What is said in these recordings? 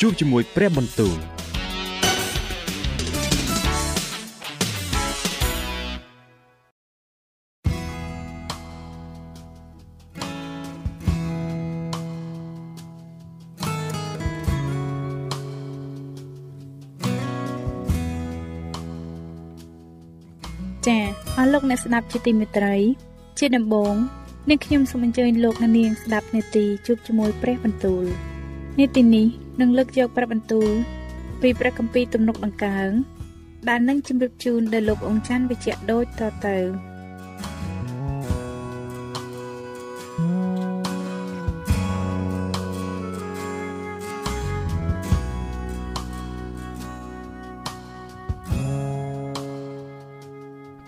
ជួបជាមួយព្រះបន្ទូលចាអស់លោកអ្នកស្ដាប់ជាទីមេត្រី ជាដំបូងនាងខ្ញុំសូមអញ្ជើញលោកអ្នកនាងស្ដាប់នេតិជួបជាមួយព្រះបន្ទូលនេតិនេះនឹងលើកយកព្រះបន្ទូលពីព្រះគម្ពីរទំនុកដង្កើងដែលនឹងជម្រាបជូនដល់លោកអង្ចាន់វិជ្ជៈដូចតទៅ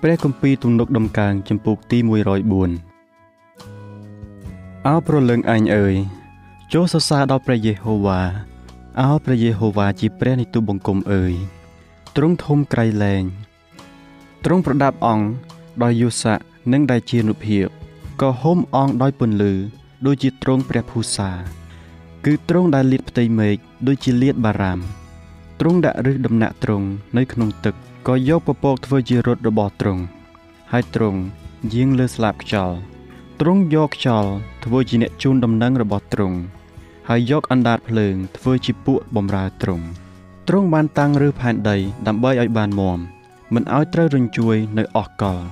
ព្រះគម្ពីរទំនុកដំកើងចំពោះទី104អោប្រលឹងអញអើយចូលសរសើរដល់ព្រះយេហូវ៉ា អោព្រះយេហូវ៉ាជាព្រះនៃទូបង្គំអើយទ្រង់ធំក្រៃលែងទ្រង់ប្រដាប់អង្គដោយយុស័កនិងដែលជានុភាពក៏ហុំអង្គដោយពន្លឺដូចជាទ្រង់ព្រះភូសាគឺទ្រង់ដែលលាតផ្ទៃមេឃដូចជាលាតបារាមទ្រង់ដាក់រឹសដំណាក់ទ្រង់នៅក្នុងទឹកក៏យកពពកធ្វើជារត់របស់ទ្រង់ហើយទ្រង់យាងលើស្លាបខ្យល់ទ្រង់យកខ្យល់ធ្វើជាអ្នកជូនដំណឹងរបស់ទ្រង់ ហើយយកអណ្ដាតភ្លើងធ្វើជាពួកបំរើទ្រង់ទ្រង់បានតាំងឬផែនដី ដើម្បីឲ្យបានមមមិនឲ្យត្រូវរញ្ជួយនៅអស់កល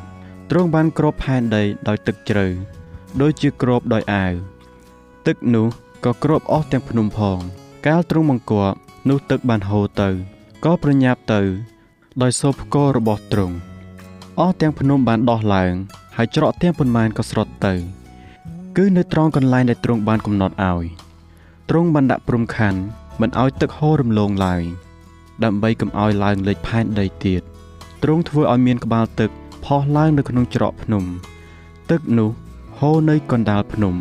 ទ្រង់បានគ្របផែនដីដោយទឹកជ្រៅដូចជាគ្របដោយអាវទឹកនោះក៏គ្របអស់ទាំងភ្នំផង កាលទ្រង់បង្គាប់នោះទឹកបានហូរទៅក៏ប្រញាប់ទៅ ដោយសូរផ្គររបស់ទ្រង់អស់ទាំងភ្នំបានដោះឡើង ហើយច្រកទាំងប៉ុន្មានក៏ស្រុតទៅ គឺនៅត្រង់កន្លែងដែលទ្រង់បានកំណត់ឲ្យ ទ្រង់បានដាក់ព្រំខណ្ឌមិនឲ្យទឹកហូររំលងឡើយដើម្បីកុំឲ្យឡើងលេចផែនដីទៀតទ្រង់ធ្វើឲ្យមានក្បាលទឹកផុសឡើងនៅក្នុងច្រកភ្នំ ទឹកនោះហូរនៅកណ្ដាលភ្នំ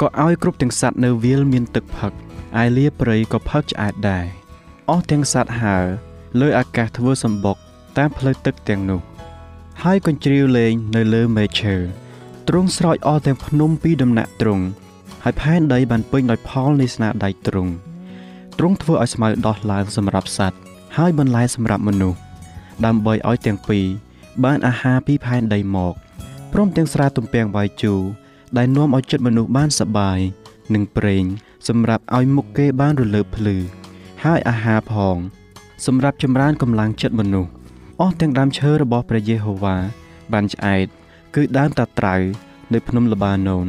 ក៏ឲ្យគ្រប់ទាំងសត្វនៅវាលមានទឹកផឹកឯលាព្រៃក៏ផឹកឆ្អែតដែរអស់ទាំងសត្វហើរលើអាកាសធ្វើសម្បុកតាមផ្លូវទឹកទាំងនោះ ហើយកញ្ជ្រៀវលេងនៅលើមេឈើទ្រង់ស្រោចអស់ទាំងភ្នំពីដំណាក់ទ្រង់ ហើយផែនដីបានពេញដោយផលនៃស្នាដៃទ្រង់ទ្រង់ធ្វើឲ្យស្មៅដោះឡើងសម្រាប់សត្វហើយបន្លែសម្រាប់មនុស្សដើម្បីឲ្យទាំងពីរបានអាហារពីផែនដីមកព្រមទាំងស្រាទំពាំងបាយជូរដែលនាំឲ្យចិត្តមនុស្សបានសបាយនិងប្រេងសម្រាប់ឲ្យមុខគេបានរលើបភ្លឺហើយអាហារផង សម្រាប់ចម្រើនកម្លាំងចិត្តមនុស្សអស់ទាំងដើមឈើរបស់ព្រះយេហូវ៉ាបានឆ្អែតគឺដើមតាត្រៅនៅភ្នំលបាណូន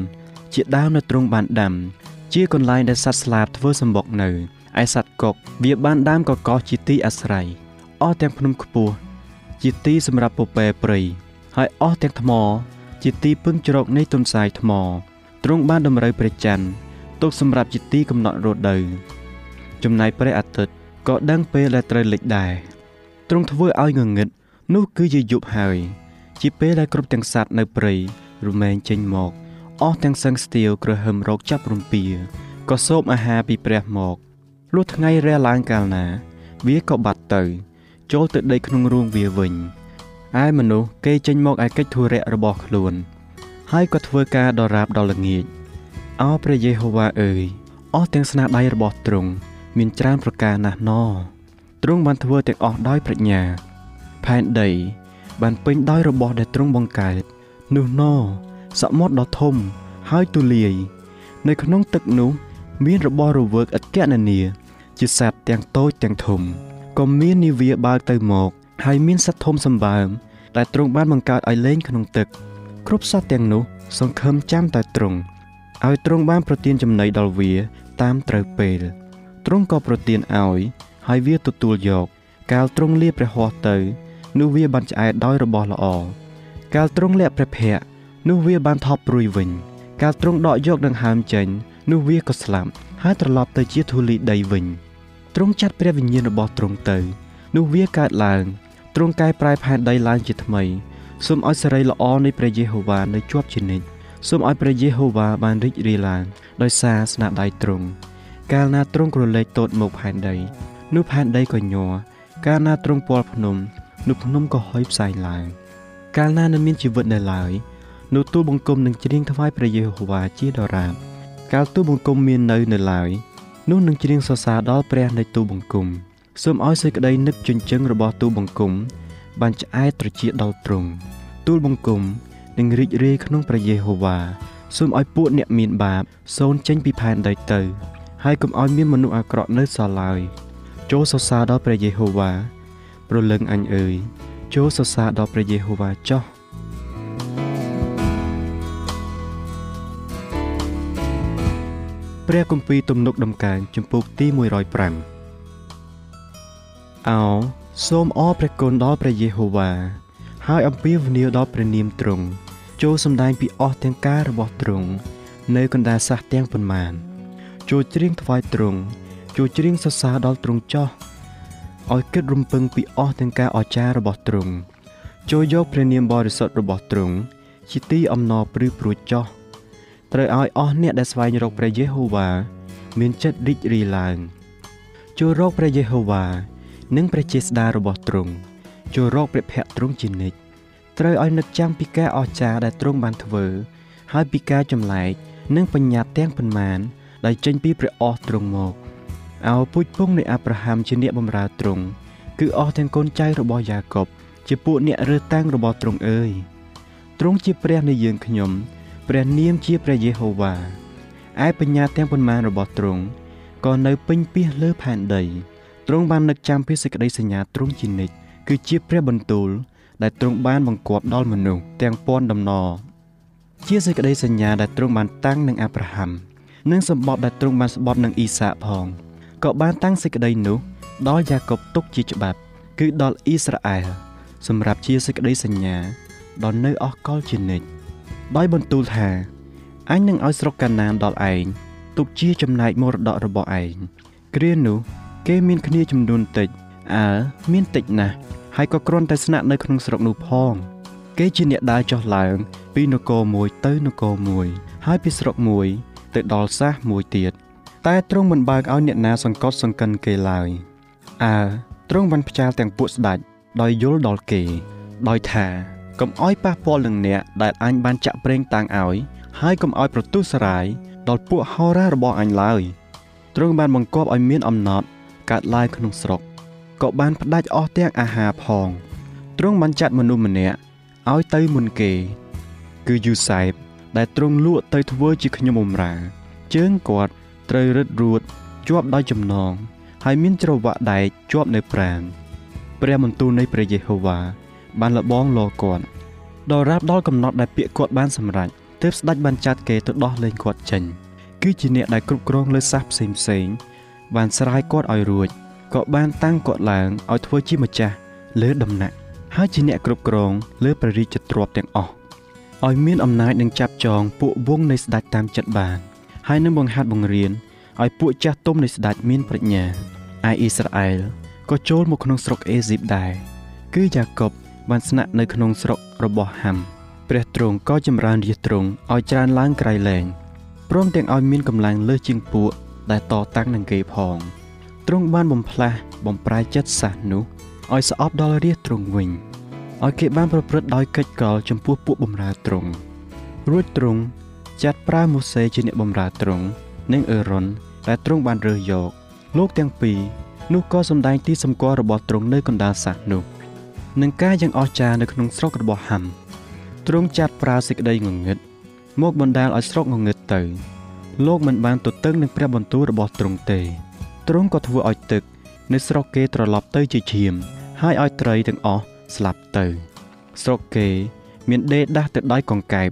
ជាដើមនៅទ្រង់បានដាំ ជាកន្លែងដែលសត្វស្លាបធ្វើសម្បុកនៅឯសត្វកុកវាបានដាំកកោសជាទីអាស្រ័យអស់ទាំងភ្នំខ្ពស់ជាទីសម្រាប់ពពែព្រៃហើយអស់ទាំងថ្ម ជាទីពឹងជ្រកនៃទុនសាយថ្មទ្រង់បានតម្រូវព្រះច័ន្ទទុកសម្រាប់ជាទីកំណត់រដូវចំណែកព្រះអាទិត្យក៏ដឹងពេលដែលត្រូវលិចដែរទ្រង់ធ្វើឲ្យងងឹតនោះគឺជាយប់ហើយ ជាពេលដែលគ្រប់ទាំងសត្វនៅព្រៃរមែងចេញមក អស់ទាំងសឹងស្ទាវក្រហឹមរោគចាប់រំពាក៏សោបអាហារពីព្រះមកលុះថ្ងៃរះឡើងកាលណា វាក៏បាត់ទៅ ចូលទៅដេកក្នុងរូងវាវិញឯមនុស្សគេចេញមកឯកិច្ចធុរៈរបស់ខ្លួន ហើយក៏ធ្វើការដរាបដល់ល្ងាចអោព្រះយេហូវ៉ាអើយអស់ទាំងស្នាដៃរបស់ទ្រង់មានច្រើនប្រការណាស់ណទ្រង់បានធ្វើទាំងអស់ដោយប្រាជ្ញាផែនដី បានពេញដោយរបស់ដែលទ្រង់បង្កើតនោះណ សមុទ្រដ៏ធំហើយទូលាយ នៅក្នុងទឹកនោះមានរបស់រវើកឥតគណនាជាសត្វទាំងតូចទាំងធំក៏មាននាវាបើកទៅមកហើយមានសត្វធំសម្បើមដែលទ្រង់បានបង្កើតឲ្យលេងក្នុងទឹក គ្រប់សត្វទាំងនោះ សង្ឃឹមចាំតែទ្រង់ឲ្យទ្រង់បានប្រទានចំណីដល់វា តាមត្រូវពេលទ្រង់ក៏ប្រទានឲ្យហើយវាទទួលយក កាលទ្រង់លាព្រះហស្ថទៅនោះវាបានឆ្អែតដោយរបស់ល្អកាលទ្រង់លាក់ព្រះភ័ក្ត្រ នោះវាបានថប់ព្រួយវិញ កាលទ្រង់ដកយកដង្ហើមចេញ នោះវាក៏ស្លាប់ហើយត្រឡប់ទៅជាធូលីដីវិញទ្រង់ចាត់ព្រះវិញ្ញាណរបស់ទ្រង់ទៅ នោះវាកើតឡើងទ្រង់កែប្រែផែនដីឡើងជាថ្មីសូមឲ្យសេរីល្អនៃព្រះយេហូវ៉ានៅជាប់ជានិច្ចសូមឲ្យព្រះយេហូវ៉ាបានរីករាយឡើងដោយសារស្នាដៃទ្រង់កាលណាទ្រង់ក្រឡេកទតមកផែនដី នោះផែនដីក៏ញ័រកាលណាទ្រង់ពាល់ភ្នំនោះភ្នំក៏ហុយផ្សែងឡើង កាលណានៅមានជីវិតនៅឡើយ នោះទូលបង្គំនឹងច្រៀងថ្វាយព្រះយេហូវ៉ាជាដរាបកាលទូលបង្គំមាននៅនៅឡើយនោះនឹងច្រៀងសរសើរដល់ព្រះនៃទូលបង្គំសូមឲ្យសេចក្តីនឹកជញ្ជឹងរបស់ទូលបង្គំបានឆ្អែតត្រជាដល់ទ្រង់ទូលបង្គំនឹងរីករាយក្នុងព្រះយេហូវ៉ាសូមឲ្យពួកអ្នកមានបាបសូនចេញពីផែនដីទៅ ហើយកុំឲ្យមានមនុស្សអាក្រក់នៅសល់ឡើយចូលសរសើរដល់ព្រះយេហូវ៉ាប្រលឹងអញអើយចូលសរសើរដល់ព្រះយេហូវ៉ាចោះ ព្រះគម្ពីរទំនុកដំកើងចំពោះទី105អោសូមអរព្រះគុណដល់ព្រះយេហូវ៉ាហើយអំពាវនាវដល់ព្រះនាមទ្រង់ចូលសម្ដែងពីអស់ទាំងការរបស់ទ្រង់នៅកណ្ដាលសះទាំងប៉ុន្មានចូលច្រៀងថ្វាយទ្រង់ចូលច្រៀងសរសើរដល់ទ្រង់ចោះឲ្យគិតរំពឹងពីអស់ទាំងការអស្ចារ្យរបស់ទ្រង់ចូលយកព្រះនាមបរិសុទ្ធរបស់ទ្រង់ជាទីអំណរព្រឺព្រួចចោះ ត្រូវឲ្យអស់អ្នកដែលស្វែងរកព្រះយេហូវ៉ាមានចិត្តរីករាយឡើងចូលរកព្រះយេហូវ៉ានិងព្រះចេស្តារបស់ទ្រង់ចូលរកព្រះភ័ក្ត្រទ្រង់ជានិច្ចត្រូវឲ្យនឹកចាំពីការអស្ចារ្យដែលទ្រង់បានធ្វើ ហើយពីការចម្លែកនិងបញ្ញត្តិទាំងប៉ុន្មានដែលចេញពីព្រះអស់ទ្រង់មកអោពូជពងនៃអាប់រ៉ាហាំជាអ្នកបម្រើទ្រង់គឺអស់ទាំងកូនចៅរបស់យ៉ាកុបជាពួកអ្នករើសតាំងរបស់ទ្រង់អើយទ្រង់ជាព្រះនៃយើងខ្ញុំ ព្រះនាមជាព្រះយេហូវ៉ាឯបញ្ញាទាំងប៉ុន្មានរបស់ទ្រង់ក៏នៅពេញពាសលើផែនដីទ្រង់បាននឹកចាំពីសេចក្តីសញ្ញាទ្រង់ជានិច្ចគឺជាព្រះបន្ទូល ដែលទ្រង់បានបង្គាប់ដល់មនុស្សទាំងពាន់ដំណរជាសេចក្តីសញ្ញាដែលទ្រង់បានតាំងនឹងអាប់រ៉ាហាំនិងសម្បត្តិដែលទ្រង់បានស្បត់នឹងអ៊ីសាកផងក៏បានតាំងសេចក្តីនោះដល់យ៉ាកុបទុកជាច្បាប់ គឺដល់អ៊ីស្រាអែលសម្រាប់ជាសេចក្តីសញ្ញាដល់នៅអស់កលជានិច្ច ដោយបន្ទូលថាអញនឹងឲ្យស្រុកកាណានដល់ឯងទុកជាចំណែកមរតករបស់ឯងគ្រានោះ គេមានគ្នាចំនួនតិចអើមានតិចណាស់ហើយក៏គ្រាន់តែស្នាក់នៅក្នុងស្រុកនោះផង គេជាអ្នកដើរចុះឡើង ពីនគរមួយទៅនគរមួយ ហើយពីស្រុកមួយ ទៅដល់សាសមួយទៀតតែទ្រង់មិនបើកឲ្យអ្នកណាសង្កត់សង្កិនគេឡើយអើទ្រង់បានផ្ចាលទាំងពួកស្ដេចដោយយល់ដល់គេ ដោយថា កុំឲ្យប៉ះពាល់នឹងអ្នកដែលអញបានចាក់ប្រេងតាំងឲ្យ ហើយកុំឲ្យប្រទុសរាយដល់ពួកហោរារបស់អញឡើយទ្រង់បានបង្គាប់ឲ្យមានអំណត់កើតឡើងក្នុងស្រុកក៏បានផ្ដាច់អស់ទាំងអាហារផងទ្រង់បានចាត់មនុស្សម្នាក់ឲ្យទៅមុនគេ គឺយូសែបដែលទ្រង់លក់ទៅធ្វើជាខ្ញុំបម្រើ ជើងគាត់ត្រូវរឹតរួតជាប់ដោយចំណងហើយមានច្រវាក់ដែកជាប់នៅប្រាណព្រះមន្ទូលនៃព្រះយេហូវ៉ា បានលបងលគាត់ដល់រាប់ដល់កំណត់ដែលពាក្យគាត់បានសម្រេចទើបស្ដេចបានចាត់គេទៅដោះលែងគាត់ចេញគឺជាអ្នកដែលគ្រប់គ្រងលើសះផ្សេងផ្សេងបានស្រាយគាត់ឲ្យរួចក៏បានតាំងគាត់ឡើងឲ្យធ្វើជាម្ចាស់លើដំណាក់ហើយជាអ្នកគ្រប់គ្រងលើព្រះរាជទ្រព្យទាំងអស់ឲ្យមានអំណាចនឹងចាប់ចងពួកវងនៃស្ដេចតាមចិត្តបានហើយនឹងបង្ហាត់បង្រៀនឲ្យពួកចាស់ទុំនៃស្ដេចមានប្រាជ្ញាឯអ៊ីស្រាអែលក៏ចូលមកក្នុងស្រុកអេស៊ីបដែរគឺយ៉ាកុប បានស្នាក់នៅក្នុងស្រុករបស់ហាំព្រះទ្រង់ក៏ចម្រើនរាជទ្រង់ឲ្យច្រើនឡើងក្រៃលែងព្រមទាំងឲ្យមានកម្លាំងលើសជាងពួកដែលតតាំងនឹងគេផងទ្រង់បានបំផ្លាស់បំប្រែចិត្តសាសនោះឲ្យស្អប់ដល់រាជទ្រង់វិញឲ្យគេបានប្រព្រឹត្តដោយកិច្ចកលចំពោះពួកបម្រើទ្រង់រួចទ្រង់ចាត់ប្រើម៉ូសេជាអ្នកបម្រើទ្រង់និងអេរ៉ុនដែលទ្រង់បានរើសយក លោកទាំងពីរនោះក៏សម្ដែងទីសម្គាល់របស់ទ្រង់នៅកណ្ដាលសាសនោះ នឹងការយ៉ាងអស្ចារ្យនៅក្នុងស្រុករបស់ហាំទ្រង់ចាត់ប្រើសេចក្តីងងឹតមកបណ្ដាលឲ្យស្រុកងងឹតទៅ លោកមិនបានទទឹងនឹងព្រះបន្ទូលរបស់ទ្រង់ទេទ្រង់ក៏ធ្វើឲ្យទឹក នៅស្រុកគេត្រឡប់ទៅជាឈាម ហើយឲ្យត្រីទាំងអស់ស្លាប់ទៅ ស្រុកគេ មានដេដាស់ទៅដោយកង្កែប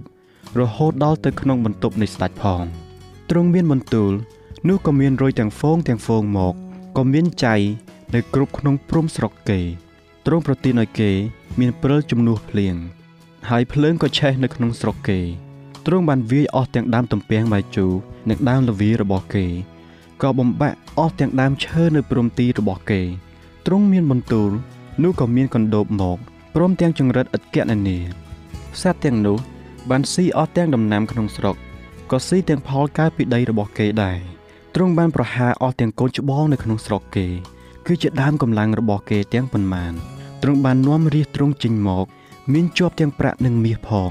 រហូតដល់ទៅក្នុងបន្ទប់នៃស្ដេចផងទ្រង់មានបន្ទូលនោះក៏មានរុយទាំងហ្វូងទាំងហ្វូងមកក៏មានចៃនៅគ្រប់ក្នុងព្រំស្រុកគេ ទ្រង់ប្រទានឲ្យគេ មានព្រិលជំនួសភ្លៀងហើយភ្លើងក៏ឆេះនៅក្នុងស្រុកគេទ្រង់បានវាយអស់ទាំងដើមទំពាំងបាយជូរនិងដើមលវីរបស់គេក៏បំបាក់អស់ទាំងដើមឈើនៅព្រំទីរបស់គេទ្រង់មានបន្ទូលនោះក៏មានកណ្ដូបមកព្រមទាំងចង្រិតឥតគណនាសត្វទាំងនោះ បានស៊ីអស់ទាំងដំណាំក្នុងស្រុកក៏ស៊ីទាំងផលកើតពីដីរបស់គេដែរទ្រង់បានប្រហារអស់ទាំងកូនច្បងនៅក្នុងស្រុកគេ គឺជាដើមកម្លាំងរបស់គេទាំងប៉ុន្មាន ទ្រង់បាននាំរាជទ្រង់ចេញមក មានជាប់ទាំងប្រាក់និងមាសផង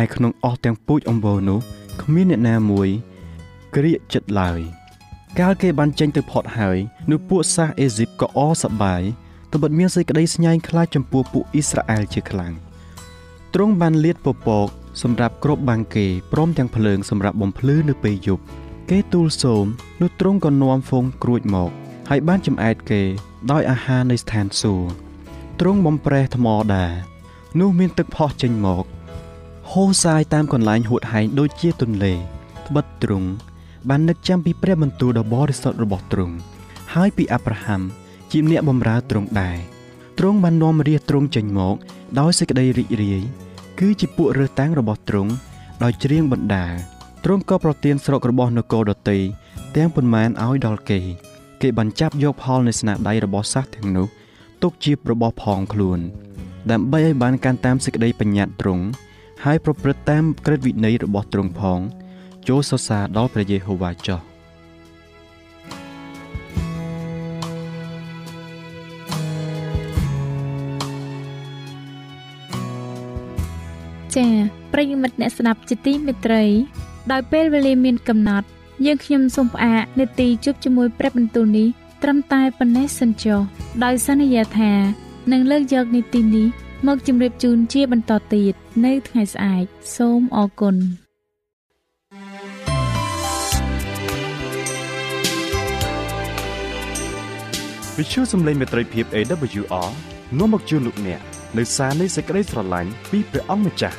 ឯក្នុងអស់ទាំងពូជអម្បូរនោះគ្មានអ្នកណាមួយក្រៀកចិត្តឡើយ កាលគេបានចេញទៅផុតហើយនោះពួកសាសអេស៊ីបក៏អសប្បាយត្បិតមានសេចក្តីស្ញែងខ្លាចចំពោះពួកអ៊ីស្រាអែលជាខ្លាំងទ្រង់បានលាតពពកសម្រាប់គ្របបាំងគេព្រមទាំងភ្លើងសម្រាប់បំភ្លឺនៅពេលយប់គេទូលសូមនោះទ្រង់ក៏នាំហ្វូងក្រួចមក ហើយបានចំអែតគេ ដោយអាហារនៃស្ថានសួគ៌ ទ្រង់បំប្រេះថ្មដានោះមានទឹកផុសចេញមកហូរសាយតាមកន្លែងហួតហែងដូចជាទន្លេត្បិតទ្រង់បាននឹកចាំពីព្រះបន្ទូលដ៏បរិសុទ្ធរបស់ទ្រង់ហើយពីអាប់រ៉ាហាំជាអ្នកបម្រើទ្រង់ដែរទ្រង់បាននាំរាជទ្រង់ចេញមកដោយសេចក្តីរីករាយគឺជាពួករើសតាំងរបស់ទ្រង់ដោយច្រៀងបណ្ដាទ្រង់ក៏ប្រទានស្រុករបស់នគរដតីទាំងប៉ុន្មានឲ្យដល់គេ គេបានចាប់យកផលនៃស្នាដៃរបស់សាសទាំងនោះ ទុកជារបស់ផងខ្លួន ដើម្បីឲ្យបានកាន់តាមសេចក្តីបញ្ញត្តិទ្រង់ហើយប្រព្រឹត្តតាមក្រឹតវិន័យរបស់ទ្រង់ផង ចូលសរសើរដល់ព្រះយេហូវ៉ាចុះចា៎ប្រិយមិត្តអ្នកស្ដាប់ជាទីមេត្រី ដោយពេលវេលាមានកំណត់ យើងខ្ញុំសូមផ្អាកនេតិជប់ជាមួយព្រះបន្ទូលនេះ ត្រឹមតែប៉ុណ្ណេះសិនចុះដោយសន្យាថានឹងលើកយកនីតិនេះមកជម្រាបជូនជាបន្តទៀតនៅថ្ងៃស្អែកសូមអរគុណវិទ្យុសំឡេងមេត្រីភាព AWR នាំមកជូនលោកអ្នកនៅសារនៃសេចក្តីស្រឡាញ់ពីព្រះអង្គម្ចាស់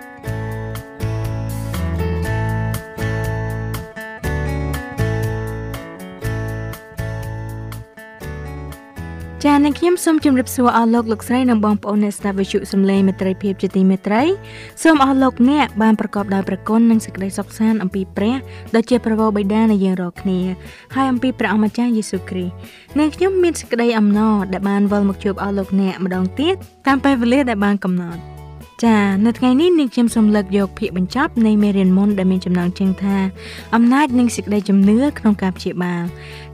ចា៎អ្នកខ្ញុំសូមជម្រាបសួរអស់លោកលោកស្រីនិងបងប្អូនអ្នកស្ដាប់វិទ្យុសំឡេងមេត្រីភាពជាទីមេត្រីសូមអស់លោកអ្នកបានប្រកបដោយព្រះគុណនិងសេចក្តីសុខសាន្តអំពីព្រះដ៏ជាប្រវោបិតានៃយើងរាល់គ្នាហើយអំពីព្រះអម្ចាស់យេស៊ូវគ្រីស្ទអ្នកខ្ញុំមានសេចក្តីអំណរដែលបានវិលមកជួបអស់លោកអ្នកម្ដងទៀតតាមពេលវេលាដែលបានកំណត់ ចានៅថ្ងៃនេះនាងខ្ញុំសូមលើកយកភាគបញ្ចប់នៃមេរៀនមុនដែលមានចំណងជើងថាអំណាចនិងសេចក្តីជំនឿក្នុងការព្យាបាល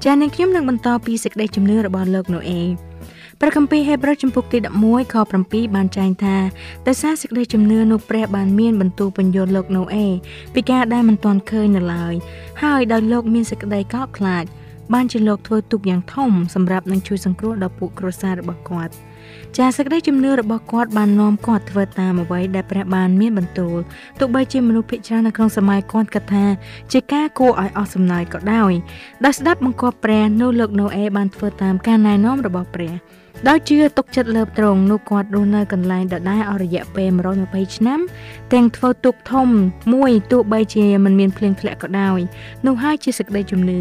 ចានាងខ្ញុំនឹងបន្តពីសេចក្តីជំនឿរបស់លោកណូអេព្រះគម្ពីរហេព្រើរចំពុកទី11ខ7បានចែងថាដោយសារសេចក្តីជំនឿនោះព្រះបានមានបន្ទូលបញ្យល់លោកណូអេពីការដែលមិនទាន់ឃើញនៅឡើយហើយដោយលោកមានសេចក្តីកោតខ្លាចបានជាលោកធ្វើទុកយ៉ាងធំសម្រាប់នឹងជួយសង្គ្រោះដល់ពួកគ្រួសាររបស់គាត់ ចាសសេចក្តីជំនឿរបស់គាត់បាននាំគាត់ធ្វើតាមអ្វីដែលព្រះបានមានបន្ទូលទោះបីជាមនុស្សភាគច្រើននៅក្នុងសម័យគាត់គិតថាជាការគួរឲ្យអស់សំណើចក៏ដោយដោយស្ដាប់បង្គាប់ព្រះនោះលោកណូអេបានធ្វើតាមការណែនាំរបស់ព្រះដោយជឿទុកចិត្តលើបត្រង់នោះគាត់រស់នៅកន្លែងដដែលអស់រយៈពេល120ឆ្នាំទាំងធ្វើទុកធំមួយទោះបីជាមិនមានភ្លៀងធ្លាក់ក៏ដោយនោះហើយជាសេចក្តីជំនឿ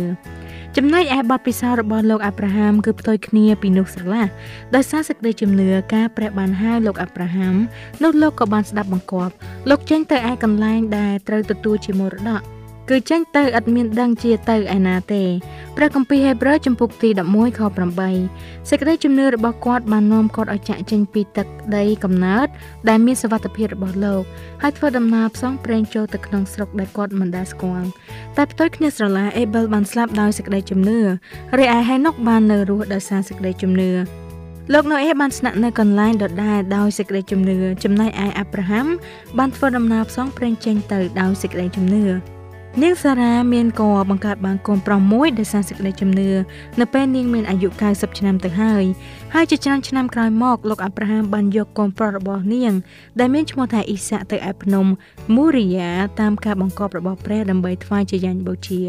ចំណែកឯបទពិសោធន៍របស់លោកអាប់រ៉ាហាំគឺផ្ទុយគ្នាពីនោះស្រឡះដោយសារសេចក្តីជំនឿការព្រះបានហៅលោកអាប់រ៉ាហាំនោះលោកក៏បានស្ដាប់បង្គាប់លោកចេញទៅឯកន្លែងដែលត្រូវទទួលជាមរតក គឺចេញទៅឥតមានដឹងជាទៅឯណាទេព្រះគម្ពីរហេព្រើរចំពុកទី11ខ8សេចក្តីជំនឿរបស់គាត់បាននាំគាត់ឲ្យចាក់ចេញពីទឹកដីកំណើតដែលមានសវត្ថិភាពរបស់លោកហើយធ្វើដំណើរផ្សងព្រេងចូលទៅក្នុងស្រុកដែលគាត់មិនដែលស្គាល់តែផ្ទុយគ្នាស្រឡាអេប៊ែលបានស្លាប់ដោយសេចក្តីជំនឿរីឯហេណុកបាននៅរស់ដោយសារសេចក្តីជំនឿលោកណូអេបានស្នាក់នៅកន្លែងដដែលដោយសេចក្តីជំនឿចំណែកឯអាប់រ៉ាហាំបានធ្វើដំណើរផ្សងព្រេងចេញទៅដោយសេចក្តីជំនឿ នាងសារ៉ាមានក៏បង្កើតបានកូនប្រុសមួយដោយសារសេចក្តីជំនឿនៅពេលនាងមានអាយុ90ឆ្នាំទៅហើយហើយជាច្រើនឆ្នាំក្រោយមកលោកអាប់រ៉ាហាំបានយកកូនប្រុសរបស់នាង ដែលមានឈ្មោះថាអ៊ីសាក់ទៅឯភ្នំមូរីយ៉ាតាមការបង្គាប់របស់ព្រះដើម្បីថ្វាយជាយ៉ាញ់បូជា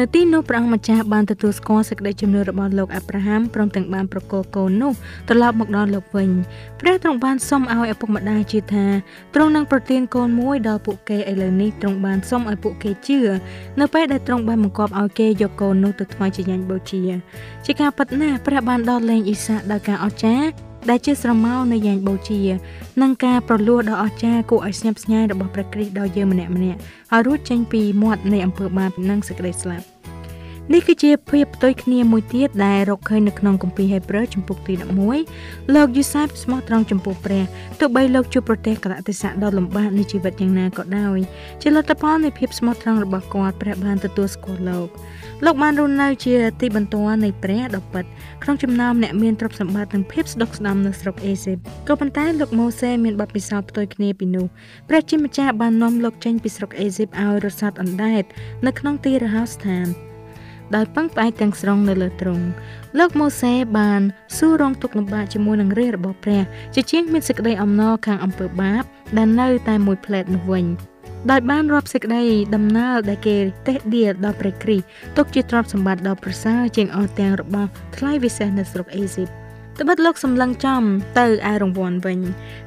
នៅទីនោះព្រះអង្គម្ចាស់បានទទួលស្គាល់សេចក្តីជំនឿរបស់លោកអាប់រ៉ាហាំព្រមទាំងបានប្រគល់កូននោះត្រឡប់មកដល់លោកវិញព្រះទ្រង់បានសុំឲ្យឪពុកម្ដាយជឿថាទ្រង់នឹងប្រទានកូនមួយដល់ពួកគេឥឡូវនេះទ្រង់បានសុំឲ្យពួកគេជឿនៅពេលដែលទ្រង់បានបង្គាប់ឲ្យគេយកកូននោះទៅថ្វាយជាញាញ់បូជា ជាការពិតណាស់ព្រះបានដោះលែងអ៊ីសាដោយការអស្ចារ្យ ដែលជាស្រមោលនៃយ៉ាញ់បូជា និងការប្រលួសដ៏អស្ចារ្យគួរឲ្យស្ញប់ស្ញែងរបស់ព្រះគ្រីស្ទដល់យើងម្នាក់ៗឲ្យរួចចេញពីមាត់នៃអំពើបាបនិងសេចក្តីស្លាប់ នេះគឺជាភាពផ្ទុយគ្នាមួយទៀតដែលរកឃើញនៅក្នុងគម្ពីរហេព្រើរចំពុកទី11លោកយូសាបស្មោះត្រង់ចំពោះព្រះទោះបីលោកជួបប្រទះកលៈទេសៈដ៏លំបាកនៃជីវិតយ៉ាងណាក៏ដោយជាលទ្ធផលនៃភាពស្មោះត្រង់របស់គាត់ព្រះបានទទួលស្គាល់លោកលោកបានរស់នៅជាទីបន្ទាល់នៃព្រះដ៏ពិតក្នុងចំណោមអ្នកមានទ្រព្យសម្បត្តិនិងភាពស្ដុកស្ដំនៅស្រុកអេស៊ីបក៏ប៉ុន្តែលោកម៉ូសេមានបទពិសោធន៍ផ្ទុយគ្នាពីនោះព្រះជាម្ចាស់បាននាំលោកចេញពីស្រុកអេស៊ីបឲ្យរត់សត់អណ្ដែតនៅក្នុងទីរហោស្ថាន ដោយពឹងផ្អែកទាំងស្រុងនៅលើទ្រង់លោកម៉ូសេបានសួររងទុក្ខលំបាកជាមួយនឹងរាជរបស់ព្រះជាជាងមានសេចក្តីអំណរខាងអំពើបាបដែលនៅតែមួយផ្លែតនោះវិញដោយបានរាប់សេចក្តីដំណើរដែលគេតេះដៀលដល់ព្រះគ្រីស្ទទុកជាទ្រព្យសម្បត្តិដ៏ប្រសើរជាងអស់ទាំងរបស់ថ្លៃវិសេសនៅស្រុកអេស៊ីបត្បិតលោកសម្លឹងចំទៅឯរង្វាន់វិញ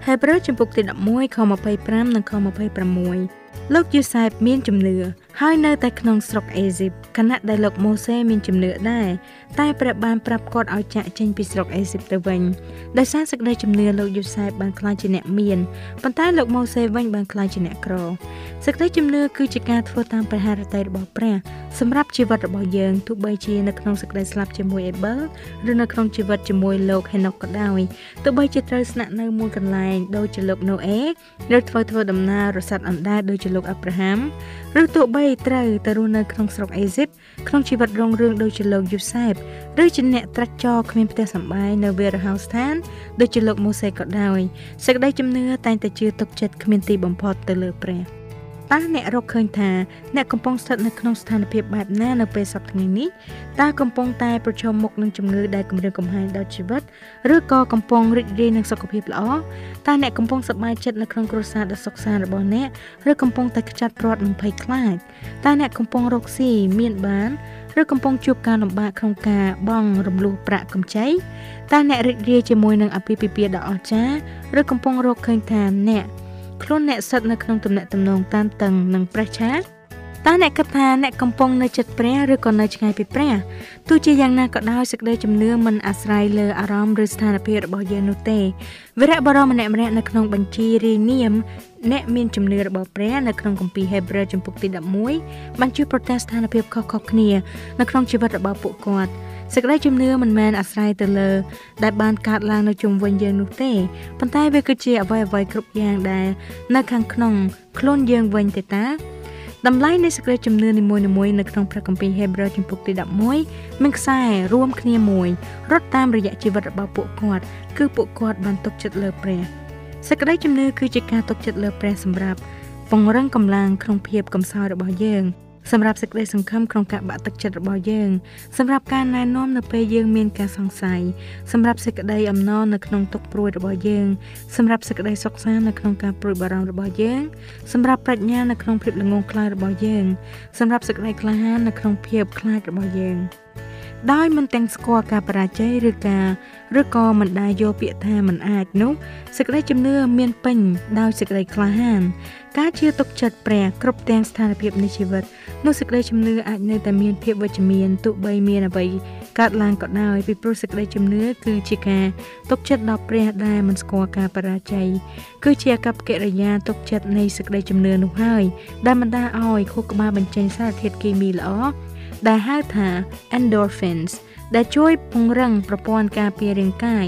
ហេព្រើរចំពុកទី11ខ25និងខ26លោកយូសែបមានជំនឿ ហើយនៅតែក្នុងស្រុកអេស៊ីបខណៈដែលលោកម៉ូសេមានជំនឿដែរតែព្រះបានប្រាប់គាត់ឲ្យចាក់ចេញពីស្រុកអេស៊ីបទៅវិញដោយសារសេចក្តីជំនឿលោកយូសែបបានក្លាយជាអ្នកមានប៉ុន្តែលោកម៉ូសេវិញបានក្លាយជាអ្នកក្រសេចក្តីជំនឿគឺជាការធ្វើតាមព្រះハរតីរបស់ព្រះសម្រាប់ជីវិតរបស់យើងទោះបីជានៅក្នុងសេចក្តីស្លាប់ជាមួយអេប៊លឬនៅក្នុងជីវិតជាមួយលោកហេណុកក៏ដោយទោះបីជាត្រូវស្នាក់នៅមួយកន្លែងដូចជាលោកណូអេឬធ្វើធ្វើដំណើររសាត់អណ្ដែតដូចជាលោកអាប់រ៉ាហាំ ឬទោះបីត្រូវទៅរស់នៅក្នុងស្រុកអេស៊ីបក្នុងជីវិតរុងរឿងដូចជាលោកយូសែបឬជាអ្នកត្រាច់ចរគ្មានផ្ទះសម្បែងនៅវារហោស្ថានដូចជាលោកម៉ូសេក៏ដោយសេចក្តីជំនឿតែងតែជឿទុកចិត្តគ្មានទីបំផុតទៅលើព្រះ។ តើអ្នករកឃើញថាអ្នកកំពុងស្ថិតនៅក្នុងស្ថានភាពបែបណានៅពេលសប្តាហ៍ថ្ងៃនេះតើកំពុងតែប្រឈមមុខនឹងជំងឺដែលគំរាមកំហែងដល់ជីវិតឬក៏កំពុងរីករាយនឹងសុខភាពល្អតើអ្នកកំពុងសប្បាយចិត្តនៅក្នុងគ្រួសារដ៏សុខសាន្តរបស់អ្នកឬកំពុងតែខ្ចាត់ព្រាត់និងភ័យខ្លាចតើអ្នកកំពុងរកស៊ីមានបានឬកំពុងជួបការលំបាកក្នុងការបង់រំលោះប្រាក់កម្ចីតើអ្នករីករាយជាមួយនឹងអាពាហ៍ពិពាហ៍ដ៏អស្ចារ្យឬកំពុងរកឃើញថាអ្នក ខ្លួនអ្នកស្ថិតនៅក្នុងទំនាក់ទំនងតានតឹងនឹងព្រះឆាតតើអ្នកគិតថាអ្នកកំពុងនៅចិត្តព្រះឬក៏នៅឆ្ងាយពីព្រះទោះជាយ៉ាងណាក៏ដោយសេចក្តីជំនឿមិនអាស្រ័យលើអារម្មណ៍ឬស្ថានភាពរបស់យើងនោះទេវីរៈបរមម្នាក់ម្នាក់នៅក្នុងបញ្ជីរាយនាមអ្នកមានជំនឿរបស់ព្រះនៅក្នុងគម្ពីរហេព្រើរចំពុកទី11បានជួយប្រទះស្ថានភាពខុសៗគ្នានៅក្នុងជីវិតរបស់ពួកគាត់ សេចក្តីជំនឿមិនមែនអាស្រ័យទៅលើ ដែលបានកើតឡើងនៅជុំវិញយើងនោះទេប៉ុន្តែវាគឺជាអ្វីអ្វីគ្រប់យ៉ាងដែលនៅខាងក្នុងខ្លួនយើងវិញទេតាតម្លៃនៃសេចក្តីជំនឿនីមួយៗនៅក្នុងព្រះគម្ពីរហេព្រើរជំពូកទី11មានខ្សែរួមគ្នាមួយរត់តាមរយៈជីវិតរបស់ពួកគាត់គឺពួកគាត់បានទុកចិត្តលើព្រះសេចក្តីជំនឿគឺជាការទុកចិត្តលើព្រះសម្រាប់ពង្រឹងកម្លាំងក្នុងភាពកំសោយរបស់យើង សម្រាប់សេចក្តីសង្ឃឹមក្នុងការបាក់ទឹកចិត្តរបស់យើងសម្រាប់ការណែនាំនៅពេលយើងមានការសង្ស័យសម្រាប់សេចក្តីអំណរនៅក្នុងទុកព្រួយរបស់យើងសម្រាប់សេចក្តីសុខសាន្តនៅក្នុងការព្រួយបារម្ភរបស់យើងសម្រាប់ប្រាជ្ញានៅក្នុងភាពល្ងងខ្លៅរបស់យើងសម្រាប់សេចក្តីក្លាហាននៅក្នុងភាពខ្លាចរបស់យើង ដោយមិនទាំងស្គាល់ការបរាជ័យឬការឬក៏មិនដែលយកពាក្យថាមិនអាចនោះសេចក្តីជំនឿមានពេញដោយសេចក្តីក្លាហាន ការជឿទុកចិត្តព្រះគ្រប់ទាំងស្ថានភាពនៃជីវិតនោះសេចក្តីជំនឿអាចនៅតែមានភាពវិជ្ជមានទោះបីមានអ្វីកើតឡើងក៏ដោយពីព្រោះសេចក្តីជំនឿគឺជាការទុកចិត្តដល់ព្រះដែលមិនស្គាល់ការបរាជ័យគឺជាអាកប្បកិរិយាទុកចិត្តនៃសេចក្តីជំនឿនោះហើយដែលបណ្ដាលឲ្យខួរក្បាលបញ្ចេញសារធាតុគីមីល្អ ដែលហៅថា endorphins ដែលជួយពង្រឹងប្រព័ន្ធការពាររាងកាយ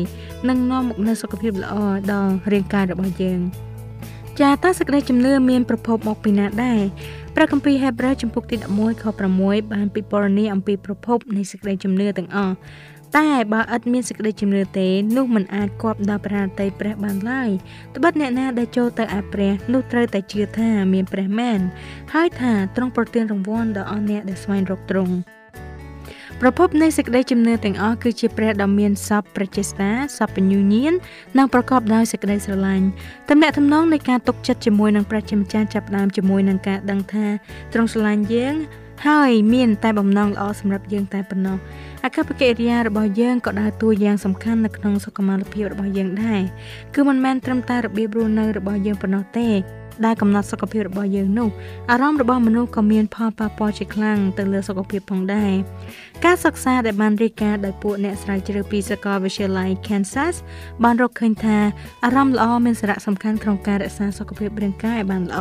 និងនាំមកនូវសុខភាពល្អដល់រាងកាយរបស់យើងចាតើសេចក្តីជំនឿមានប្រភពមកពីណាដែរព្រះគម្ពីរហេព្រើរចំពុកទី11ខ6បានពិពណ៌នាអំពីប្រភពនៃសេចក្តីជំនឿទាំងអស់ តែបើឥតមានសេចក្តីជំនឿទេនោះមិនអាចគប់ដល់ប្រាតីព្រះបានឡើយត្បិតអ្នកណាដែលចូលទៅឯព្រះនោះត្រូវតែជឿថាមានព្រះមែនហើយថាទ្រង់ប្រទានរង្វាន់ដល់អស់អ្នកដែលស្វែងរកទ្រង់ប្រភពនៃសេចក្តីជំនឿទាំងអស់គឺជាព្រះដ៏មានសពប្រជាស្តាសពញ្ញូញៀននិងប្រកបដោយសេចក្តីស្រឡាញ់តំណាក់តំណងនៃការទុកចិត្តជាមួយនឹងព្រះជាម្ចាស់ចាប់ដើមជាមួយនឹងការដឹងថាទ្រង់ស្រឡាញ់យើង ហើយមានតែបំណងល្អសម្រាប់យើងតែប៉ុណ្ណោះអកប្បកិរិយារបស់យើងក៏ដើរតួយ៉ាងសំខាន់នៅក្នុងសុខុមាលភាពរបស់យើងដែរគឺមិនមែនត្រឹមតែរបៀបរស់នៅរបស់យើងប៉ុណ្ណោះទេដែលកំណត់សុខភាពរបស់យើងនោះអារម្មណ៍របស់មនុស្សក៏មានផលប៉ះពាល់ជាខ្លាំងទៅលើសុខភាពផងដែរការសិក្សាដែលបានរាយការណ៍ដោយពួកអ្នកស្រាវជ្រាវពីសាកលវិទ្យាល័យ Kansas បានរកឃើញថាអារម្មណ៍ល្អមានសារៈសំខាន់ក្នុងការរក្សាសុខភាពរាងកាយឲ្យបានល្អ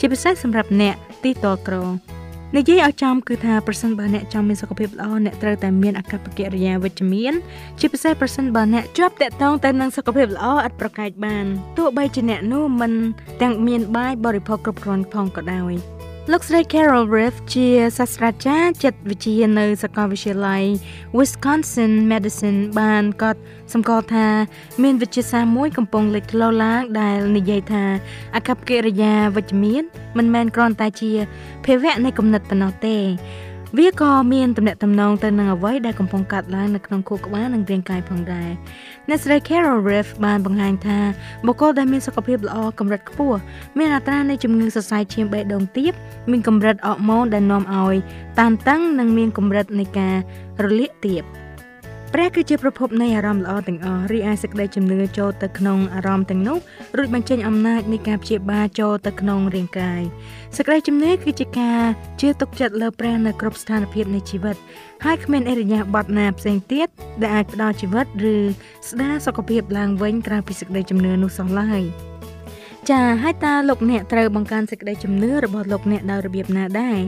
ជាពិសេសសម្រាប់អ្នកទីតក្រ និយាយឲ្យចំគឺថាប្រសិនបើអ្នកចង់មានសុខភាពល្អអ្នកត្រូវតែមានអាកប្បកិរិយាវិជ្ជមានជាពិសេសប្រសិនបើអ្នកជាប់តាក់ទងទៅនឹងសុខភាពល្អឥតប្រកែកបានទោះបីជាអ្នកនោះមិនទាំងមានបាយបរិភោគគ្រប់គ្រាន់ផងក៏ដោយ លោកស្រី Carol Riff ជាសាស្ត្រាចារ្យចិត្តវិទ្យានៅសាកលវិទ្យាល័យ Wisconsin Medicine បានកត់សម្គាល់ថា មានវិទ្យាសាស្ត្រមួយកំពុងលេចធ្លោឡើងដែលនិយាយថាអកប្បកិរិយាវិជ្ជមានមិនមែនគ្រាន់តែជាភាវៈនៃគំនិតប៉ុណ្ណោះទេ វាក៏មានទំនាក់ទំនងទៅនឹងអ្វីដែលកំពុងកាត់ឡើងនៅក្នុងខួរក្បាលនិងរាងកាយផងដែរអ្នកស្រី Carol Riff បានបង្ហាញថាបុគ្គលដែលមានសុខភាពល្អកម្រិតខ្ពស់មានអត្រានៃជំងឺសរសៃឈាមបេះដូងទាបមានកម្រិតអរម៉ូនដែលនាំឲ្យតានតឹងនិងមានកម្រិតនៃការរលាកទាប។ ព្រះគឺជាប្រភពនៃអារម្មណ៍ល្អទាំងអស់រីឯសេចក្តីជំនឿចូលទៅក្នុងអារម្មណ៍ទាំងនោះរួចបញ្ចេញអំណាចនៃការព្យាបាលចូលទៅក្នុងរាងកាយសេចក្តីជំនឿគឺជាការជឿទុកចិត្តលើព្រះនៅគ្រប់ស្ថានភាពនៃជីវិតហើយគ្មានអរិយាប័ត្រណាផ្សេងទៀតដែលអាចផ្ដល់ជីវិតឬស្ដារសុខភាពឡើងវិញក្រៅពីសេចក្តីជំនឿនោះសោះឡើយចាហើយតើលោកអ្នកត្រូវបង្កើនសេចក្តីជំនឿរបស់លោកអ្នកដោយរបៀបណាដែរ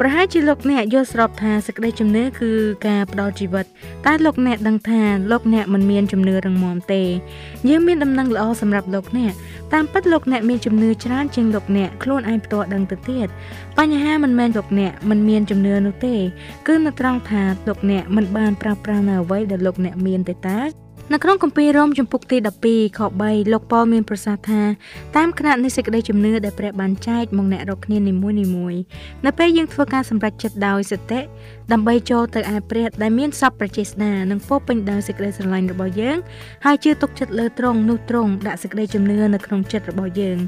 ប្រហែលជាលោកអ្នកយល់ស្របថាសេចក្តីជំនឿគឺការផ្ដល់ជីវិតតែលោកអ្នកដឹងថាលោកអ្នកមិនមានជំនឿរឹងមាំទេយើងមានដំណឹងល្អសម្រាប់លោកអ្នកតាមពិតលោកអ្នកមានជំនឿច្រើនជាងលោកអ្នកខ្លួនឯងផ្ទាល់ដឹងទៅទៀតបញ្ហាមិនមែនលោកអ្នកមិនមានជំនឿនោះទេ គឺនៅត្រង់ថាលោកអ្នកមិនបានប្រើប្រាស់នៅអ្វីដែលលោកអ្នកមានទេតា នៅក្នុងគម្ពីររ៉ូមជំពូកទី12ខ3លោកប៉ូលមានប្រសាសន៍ថាតាមគណៈនៃសេចក្តីជំនឿដែលព្រះបានចែកមកអ្នករកគ្នានីមួយនីមួយនៅពេលយើងធ្វើការសម្រេចចិត្តដោយសតិ ដើម្បីចូលទៅឯព្រះដែលមានសពប្រជាស្ដានិងពោពេញដោយសេចក្តីស្រឡាញ់របស់យើងហើយជឿទុកចិត្តលើទ្រង់នោះទ្រង់ដាក់សេចក្តីជំនឿនៅក្នុងចិត្តរបស់យើង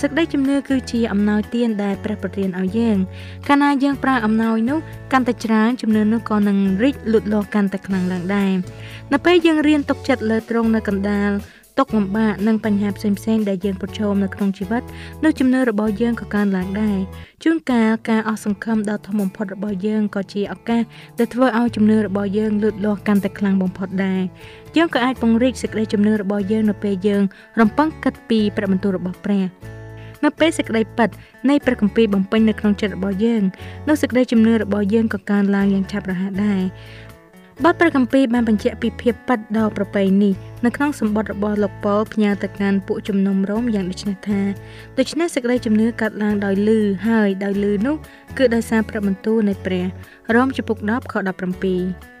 សេចក្តីជំនឿគឺជាអំណោយទានដែលព្រះប្រទានឲ្យយើងកាលណាយើងប្រើអំណោយនោះកាន់តែច្រើនជំនឿនោះក៏នឹងរីកលូតលាស់កាន់តែខ្លាំងឡើងដែរនៅពេលយើងរៀនទុកចិត្តលើទ្រង់នៅកណ្ដាល ទុកលំបាកនិងបញ្ហាផ្សេងៗដែលយើងប្រឈមនៅក្នុងជីវិតនោះជំនឿរបស់យើងក៏កើនឡើងដែរជួនកាលការអស់សង្ឃឹមដ៏ធំបំផុតរបស់យើងក៏ជាឱកាសដែលធ្វើឲ្យជំនឿរបស់យើងលូតលាស់កាន់តែខ្លាំងបំផុតដែរយើងក៏អាចពង្រីកសេចក្តីជំនឿរបស់យើងនៅពេលយើងរំពឹងគិតពីព្រះបន្ទូលរបស់ព្រះនៅពេលសេចក្តីពិតនៃព្រះគម្ពីរបំពេញនៅក្នុងចិត្តរបស់យើងនោះសេចក្តីជំនឿរបស់យើងក៏កើនឡើងយ៉ាងឆាប់រហ័សដែរ បទព្រះគម្ពីរបានបញ្ជាក់ពីភាពពិតដ៏ប្រពៃនេះនៅក្នុងសម្បត្តិរបស់លោកប៉ូលផ្ញើទៅកាន់ពួកជំនុំរោមយ៉ាងដូចនេះថាដូច្នេះសេចក្តីជំនឿកាត់ឡើងដោយលឺហើយដោយលឺនោះគឺដោយសារព្រះបន្ទូលនៃព្រះរ៉ូមចំពុក10ខ17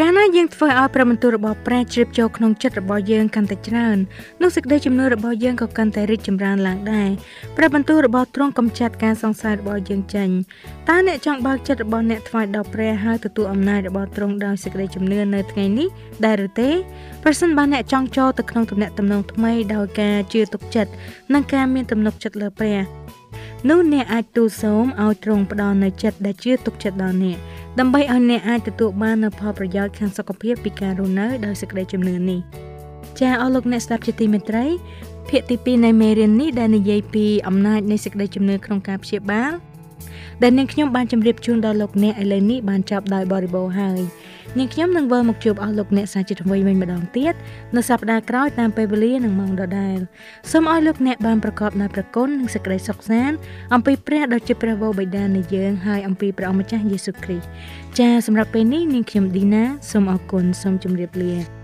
កាលណាយើងធ្វើឲ្យព្រះបន្ទូលរបស់ព្រះជ្រាបចូលក្នុងចិត្តរបស់យើងកាន់តែច្រើននោះសេចក្តីជំនឿរបស់យើងក៏កាន់តែរីកចម្រើនឡើងដែរព្រះបន្ទូលរបស់ទ្រង់កំចាត់ការសង្ស័យរបស់យើងចេញតើអ្នកចង់បើកចិត្តរបស់អ្នកថ្វាយដល់ព្រះហើយទទួលអំណាចរបស់ទ្រង់ដោយសេចក្តីជំនឿនៅថ្ងៃនេះដែរឬទេប្រសិនបើអ្នកចង់ចូលទៅក្នុងទំនាក់ទំនងថ្មីដោយការជឿទុកចិត្តនិងការមានទំនុកចិត្តលើព្រះ នោះអ្នកអាចទូលសូមឲ្យទ្រង់ផ្ដល់នៅចិត្តដែលជឿទុកចិត្តដល់អ្នកដើម្បីឲ្យអ្នកអាចទទួលបាននូវផលប្រយោជន៍ខាងសុខភាពពីការរស់នៅដោយសេចក្តីជំនឿនេះចាអស់លោកអ្នកស្ដាប់ជាទីមេត្រីភាគទី2នៃមេរៀននេះដែលនិយាយពីអំណាចនៃសេចក្តីជំនឿក្នុងការព្យាបាល ដែលនាងខ្ញុំបានជម្រាបជូនដល់លោកអ្នកឥឡូវនេះបានចប់ដោយបរិបូរណ៍ហើយនាងខ្ញុំនឹងវិលមកជួបអស់លោកអ្នកសាជាថ្មីវិញម្ដងទៀតនៅសប្ដាហ៍ក្រោយតាមពេលវេលានិងម៉ោងដដែលសូមឲ្យលោកអ្នកបានប្រកបដោយព្រះគុណនិងសេចក្តីសុខសាន្តអំពីព្រះដ៏ជាព្រះវរបិតានៃយើងហើយអំពីព្រះអម្ចាស់យេស៊ូវគ្រីស្ទចា៎សម្រាប់ពេលនេះនាងខ្ញុំឌីណាសូមអរគុណសូមជម្រាបលា